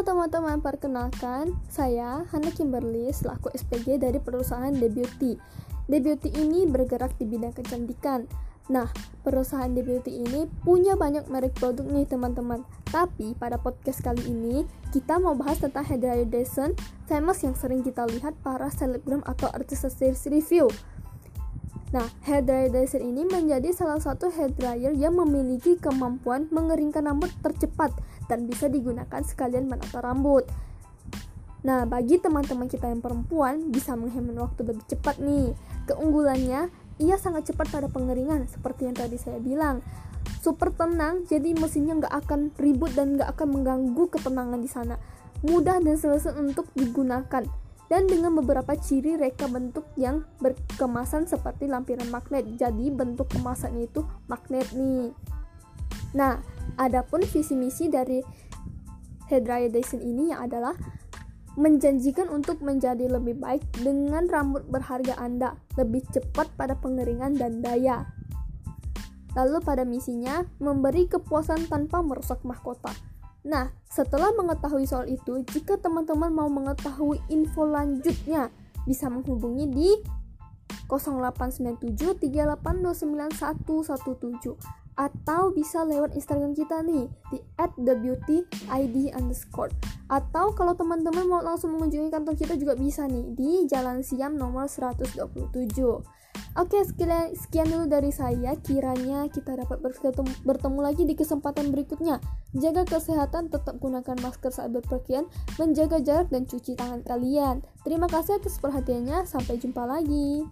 teman-teman, perkenalkan saya Hana Kimberly selaku SPG dari perusahaan The Beauty. The Beauty ini bergerak di bidang kecantikan. Nah, perusahaan The Beauty ini punya banyak merek produk nih teman-teman. Tapi pada podcast kali ini kita mau bahas tentang Dyson famous yang sering kita lihat para selebgram atau artis series review. Nah, hair dryer Dyson ini menjadi salah satu hair dryer yang memiliki kemampuan mengeringkan rambut tercepat dan bisa digunakan sekalian menata rambut. Nah, bagi teman-teman kita yang perempuan bisa menghemat waktu lebih cepat nih. Keunggulannya, ia sangat cepat pada pengeringan seperti yang tadi saya bilang. Super tenang, jadi mesinnya nggak akan ribut dan nggak akan mengganggu ketenangan di sana. Mudah dan selesai untuk digunakan dan dengan beberapa ciri reka bentuk yang berkemasan seperti lampiran magnet. Jadi bentuk kemasannya itu magnet nih. Nah, adapun visi misi dari Dyson ini yang adalah menjanjikan untuk menjadi lebih baik dengan rambut berharga Anda, lebih cepat pada pengeringan dan daya. Lalu pada misinya, memberi kepuasan tanpa merusak mahkota. Nah, setelah mengetahui soal itu, jika teman-teman mau mengetahui info lanjutnya, bisa menghubungi di 089738291117 atau bisa lewat Instagram kita nih di @thebeautyid underscore atau kalau teman-teman mau langsung mengunjungi kantor kita juga bisa nih di Jalan Siam nomor 127. Oke, sekian, sekian dulu dari saya. Kiranya kita dapat bertemu, bertemu lagi di kesempatan berikutnya. Jaga kesehatan, tetap gunakan masker saat berpergian, menjaga jarak dan cuci tangan kalian. Terima kasih atas perhatiannya. Sampai jumpa lagi.